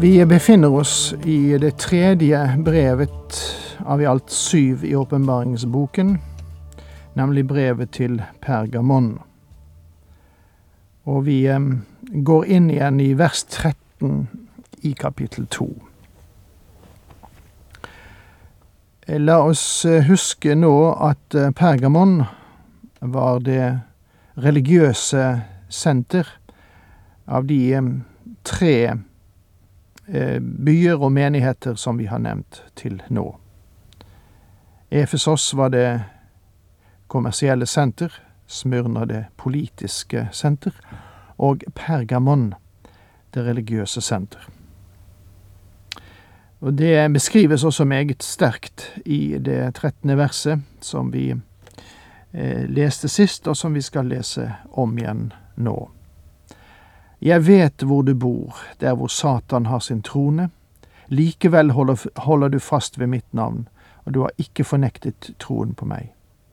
Vi befinner oss i det tredje brevet av i alt syv i åpenbaringsboken, nemlig brevet til Pergamon. Og vi eh, går inn igjen i vers 13 i kapittel 2. La oss eh, huske nå at eh, Pergamon var det religiøse senter av de eh, tre eh, byer og menigheter som vi har nevnt til nå. Efesos var det kommersielle senter, Smyrna det politiske senter, og Pergamon det religiøse senter. Og Det beskrives også meget sterkt i det trettende verset som vi eh, leste sist, og som vi skal lese om igjen nå. Jeg vet hvor du bor, der hvor Satan har sin trone. Likevel holder, holder du fast ved mitt navn, og du har ikke fornektet troen på meg.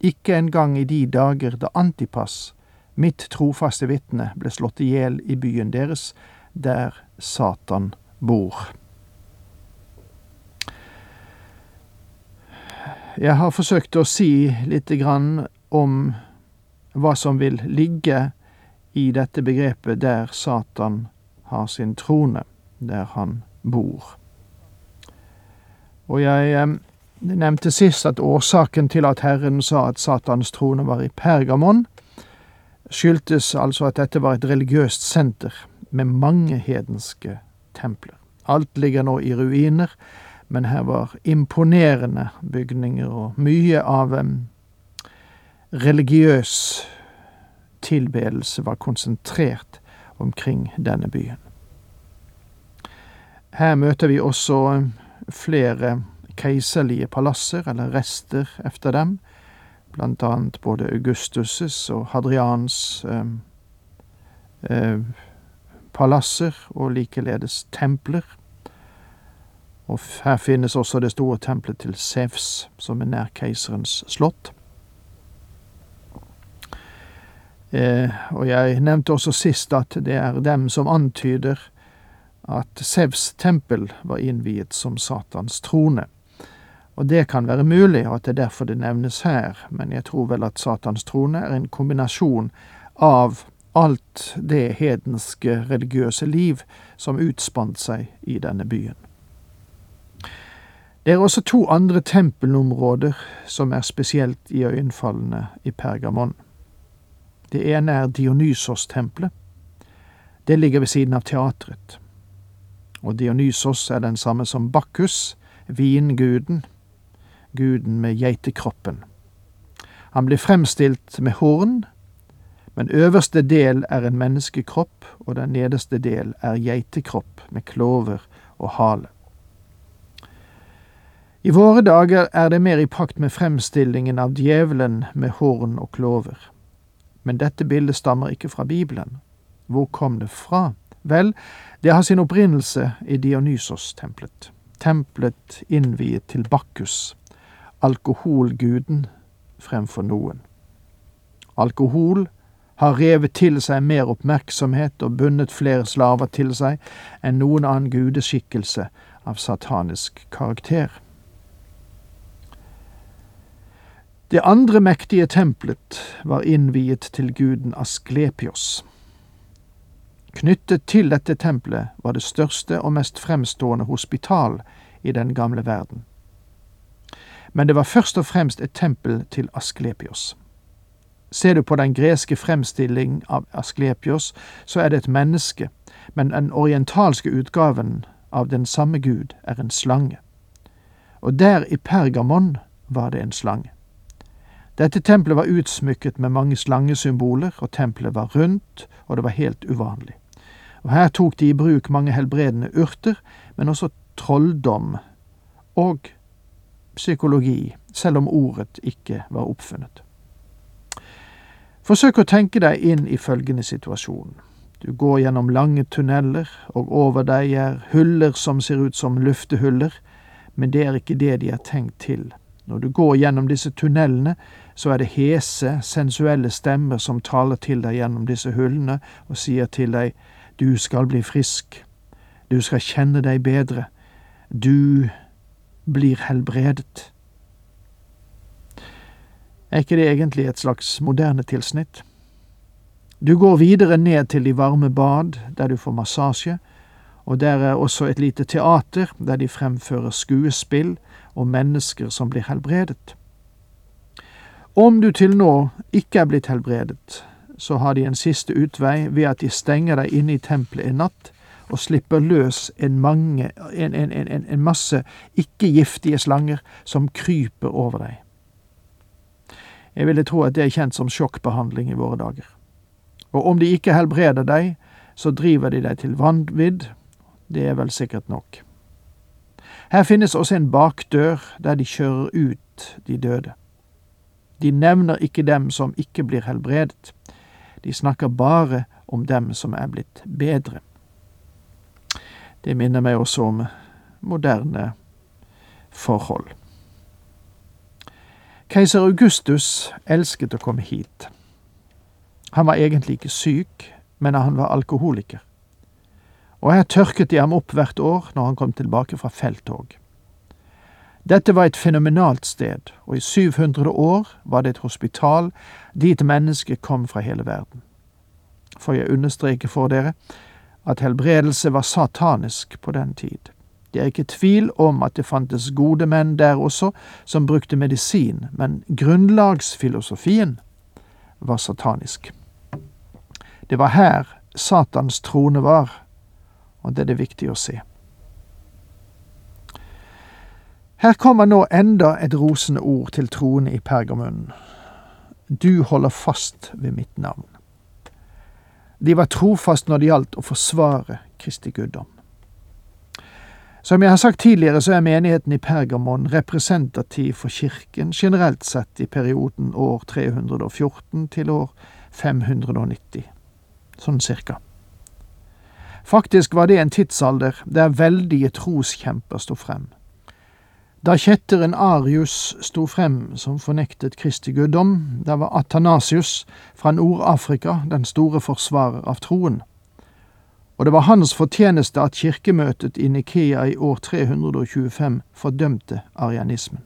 Ikke engang i de dager da Antipas, mitt trofaste vitne, ble slått i hjel i byen deres, der Satan bor. Jeg har forsøkt å si lite grann om hva som vil ligge i dette begrepet der Satan har sin trone, der han bor. Og jeg eh, nevnte sist at årsaken til at Herren sa at Satans trone var i Pergamon, skyldtes altså at dette var et religiøst senter med mange hedenske templer. Alt ligger nå i ruiner, men her var imponerende bygninger, og mye av um, religiøs tilbedelse var konsentrert omkring denne byen. Her møter vi også flere keiserlige palasser, eller rester efter dem, blant annet både Augustus' og Hadrians eh, eh, palasser, og likeledes templer. Og her finnes også det store tempelet til Sevs, som er nær keiserens slott. Eh, og jeg nevnte også sist at det er dem som antyder at Sevs tempel var innviet som Satans trone. Og det kan være mulig, og at det er derfor det nevnes her, men jeg tror vel at Satans trone er en kombinasjon av alt det hedenske religiøse liv som utspant seg i denne byen. Det er også to andre tempelområder som er spesielt iøynefallende i Pergamon. Det ene er Dionysos-tempelet. Det ligger ved siden av teatret. Og Dionysos er den samme som Bakkus, vinguden, guden med geitekroppen. Han blir fremstilt med horn, men øverste del er en menneskekropp, og den nederste del er geitekropp med klover og hale. I våre dager er det mer i pakt med fremstillingen av djevelen med horn og klover. Men dette bildet stammer ikke fra Bibelen. Hvor kom det fra? Vel, det har sin opprinnelse i Dionysos-tempelet. Tempelet innviet til Bakkus, alkoholguden fremfor noen. Alkohol har revet til seg mer oppmerksomhet og bundet flere slaver til seg enn noen annen gudeskikkelse av satanisk karakter. Det andre mektige tempelet var innviet til guden Asklepios. Knyttet til dette tempelet var det største og mest fremstående hospital i den gamle verden men det var først og fremst et tempel til Asklepios. Ser du på den greske fremstilling av Asklepios, så er det et menneske, men den orientalske utgaven av den samme gud er en slange. Og der i Pergamon var det en slange. Dette tempelet var utsmykket med mange slangesymboler, og tempelet var rundt, og det var helt uvanlig. Og Her tok de i bruk mange helbredende urter, men også trolldom og psykologi, selv om ordet ikke var oppfunnet. Forsøk å tenke deg inn i følgende situasjon. Du går gjennom lange tunneler, og over deg er huller som ser ut som luftehuller, men det er ikke det de er tenkt til. Når du går gjennom disse tunnelene, så er det hese, sensuelle stemmer som taler til deg gjennom disse hullene og sier til deg du skal bli frisk, du skal kjenne deg bedre, du blir helbredet. Er ikke det egentlig et slags moderne tilsnitt? Du går videre ned til de varme bad, der du får massasje, og der er også et lite teater der de fremfører skuespill og mennesker som blir helbredet. Om du til nå ikke er blitt helbredet, så har de en siste utvei ved at de stenger deg inne i tempelet en natt og slipper løs en, mange, en, en, en masse ikke-giftige slanger som kryper over deg. Jeg ville tro at det er kjent som sjokkbehandling i våre dager. Og om de ikke helbreder deg, så driver de deg til vanvidd. Det er vel sikkert nok. Her finnes også en bakdør der de kjører ut de døde. De nevner ikke dem som ikke blir helbredet. De snakker bare om dem som er blitt bedre. Det minner meg også om moderne forhold. Keiser Augustus elsket å komme hit. Han var egentlig ikke syk, men han var alkoholiker. Og her tørket de ham opp hvert år når han kom tilbake fra felttog. Dette var et fenomenalt sted, og i 700 år var det et hospital dit mennesker kom fra hele verden. For jeg understreker for dere at helbredelse var satanisk på den tid. Det er ikke tvil om at det fantes gode menn der også som brukte medisin, men grunnlagsfilosofien var satanisk. Det var her Satans trone var, og det er det viktig å se. Her kommer nå enda et rosende ord til troende i Pergamon. Du holder fast ved mitt navn. De var trofast når det gjaldt å forsvare Kristi guddom. Som jeg har sagt tidligere, så er menigheten i Pergamon representativ for kirken generelt sett i perioden år 314 til år 590, sånn cirka. Faktisk var det en tidsalder der veldige troskjemper sto frem. Da kjetteren Arius sto frem som fornektet Kristi guddom, da var Athanasius fra Nord-Afrika den store forsvarer av troen. Og det var hans fortjeneste at kirkemøtet i Nikea i år 325 fordømte arianismen.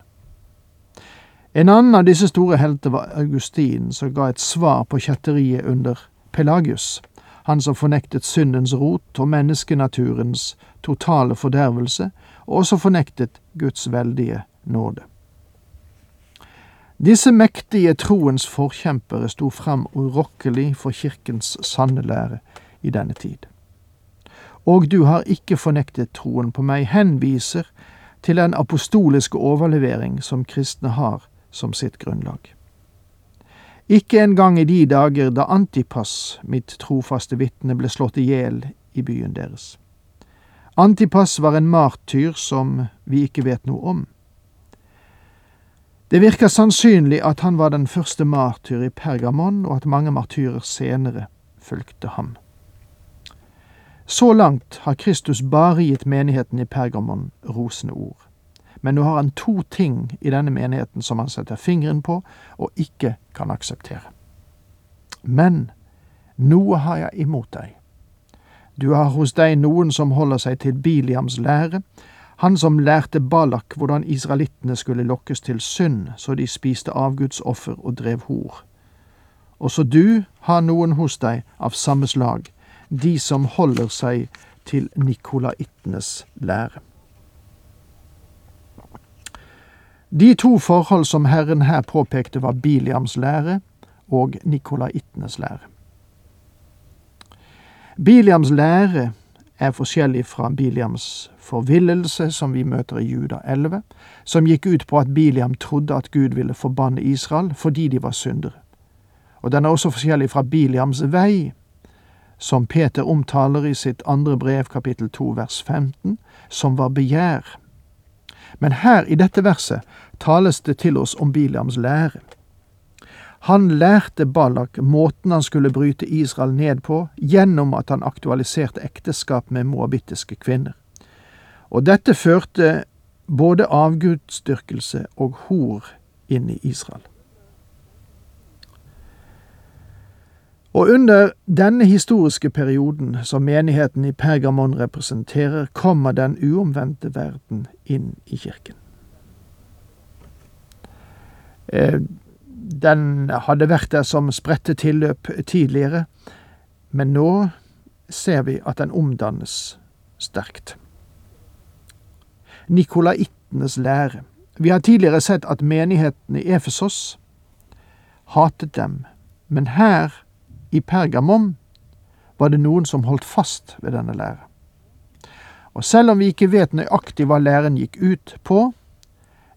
En annen av disse store helter var Augustin, som ga et svar på kjetteriet under Pelagius, han som fornektet syndens rot og menneskenaturens totale fordervelse, og også fornektet Guds veldige nåde. Disse mektige troens forkjempere sto fram urokkelig for kirkens sanne lære i denne tid. Og du har ikke fornektet troen på meg, henviser til den apostoliske overlevering som kristne har som sitt grunnlag. Ikke engang i de dager da Antipas, mitt trofaste vitne, ble slått i hjel i byen deres. Antipas var en martyr som vi ikke vet noe om. Det virker sannsynlig at han var den første martyr i Pergamon, og at mange martyrer senere fulgte ham. Så langt har Kristus bare gitt menigheten i Pergamon rosende ord. Men nå har han to ting i denne menigheten som han setter fingeren på og ikke kan akseptere. Men noe har jeg imot deg. Du har hos deg noen som holder seg til Biliams lære, han som lærte Balak hvordan israelittene skulle lokkes til synd så de spiste avgudsoffer og drev hor. Også du har noen hos deg av samme slag, de som holder seg til nikolaittenes lære. De to forhold som Herren her påpekte, var Biliams lære og nikolaittenes lære. Biliams lære er forskjellig fra Biliams forvillelse, som vi møter i Juda 11, som gikk ut på at Biliam trodde at Gud ville forbanne Israel fordi de var syndere. Og den er også forskjellig fra Biliams vei, som Peter omtaler i sitt andre brev kapittel 2 vers 15, som var begjær. Men her i dette verset tales det til oss om Biliams lære. Han lærte Balak måten han skulle bryte Israel ned på, gjennom at han aktualiserte ekteskap med moabittiske kvinner. Og dette førte både avgudsdyrkelse og hor inn i Israel. Og under denne historiske perioden som menigheten i Pergamon representerer, kommer den uomvendte verden inn i kirken. Eh, den hadde vært der som spredte tilløp tidligere, men nå ser vi at den omdannes sterkt. Nikolaitenes lære. Vi har tidligere sett at menigheten i Efesos hatet dem, men her i Pergamon var det noen som holdt fast ved denne lære. Og selv om vi ikke vet nøyaktig hva læren gikk ut på,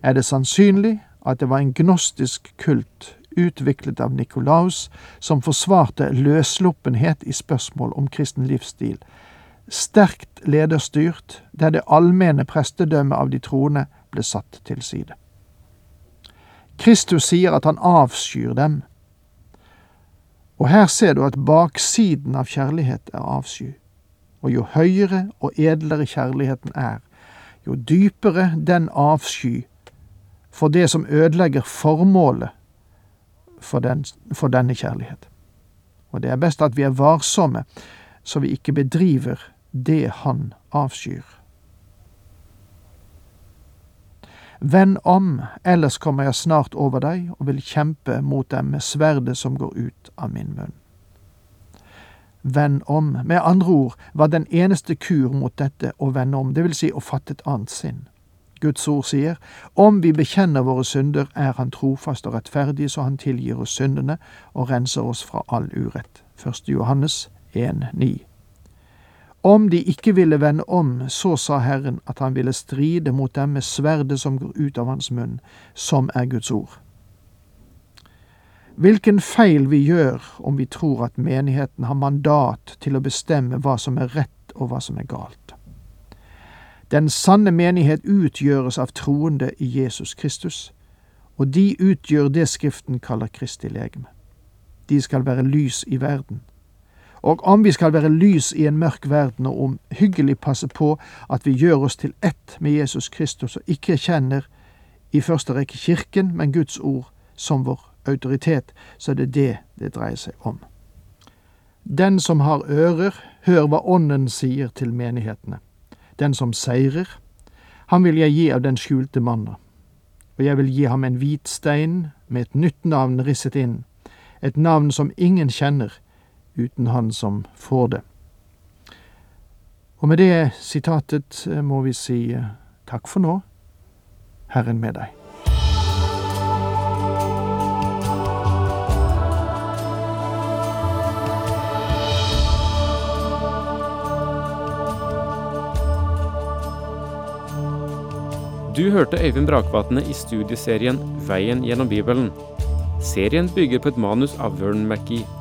er det sannsynlig at det var en gnostisk kult utviklet av Nikolaus som forsvarte løssluppenhet i spørsmål om kristen livsstil, sterkt lederstyrt, der det allmenne prestedømmet av de troende ble satt til side. Kristus sier at han avskyr dem, og her ser du at baksiden av kjærlighet er avsky. Og jo høyere og edlere kjærligheten er, jo dypere den avsky for det som ødelegger formålet for, den, for denne kjærlighet. Og det er best at vi er varsomme, så vi ikke bedriver det han avskyr. Vend om, ellers kommer jeg snart over deg og vil kjempe mot dem med sverdet som går ut av min munn. Vend om, med andre ord, var den eneste kur mot dette å vende om, det vil si å fatte et annet sinn. Guds ord sier, om vi bekjenner våre synder, er Han trofast og rettferdig, så Han tilgir oss syndene og renser oss fra all urett. 1. Johannes 1, 9. Om de ikke ville vende om, så sa Herren at han ville stride mot dem med sverdet som går ut av hans munn, som er Guds ord. Hvilken feil vi gjør om vi tror at menigheten har mandat til å bestemme hva som er rett og hva som er galt. Den sanne menighet utgjøres av troende i Jesus Kristus, og de utgjør det Skriften kaller Kristi legeme. De skal være lys i verden. Og om vi skal være lys i en mørk verden, og omhyggelig passe på at vi gjør oss til ett med Jesus Kristus og ikke kjenner i første rekke Kirken, men Guds ord som vår autoritet, så er det det det dreier seg om. Den som har ører, hør hva Ånden sier til menighetene. Den som seirer, han vil jeg gi av den skjulte manna. Og jeg vil gi ham en hvit stein med et nytt navn risset inn, et navn som ingen kjenner, uten han som får det. Og med det sitatet eh, må vi si eh, takk for nå, Herren med deg. Du hørte Øyvind Brakvatne i studieserien Veien gjennom Bibelen. Serien bygger på et manus av Vern McGee.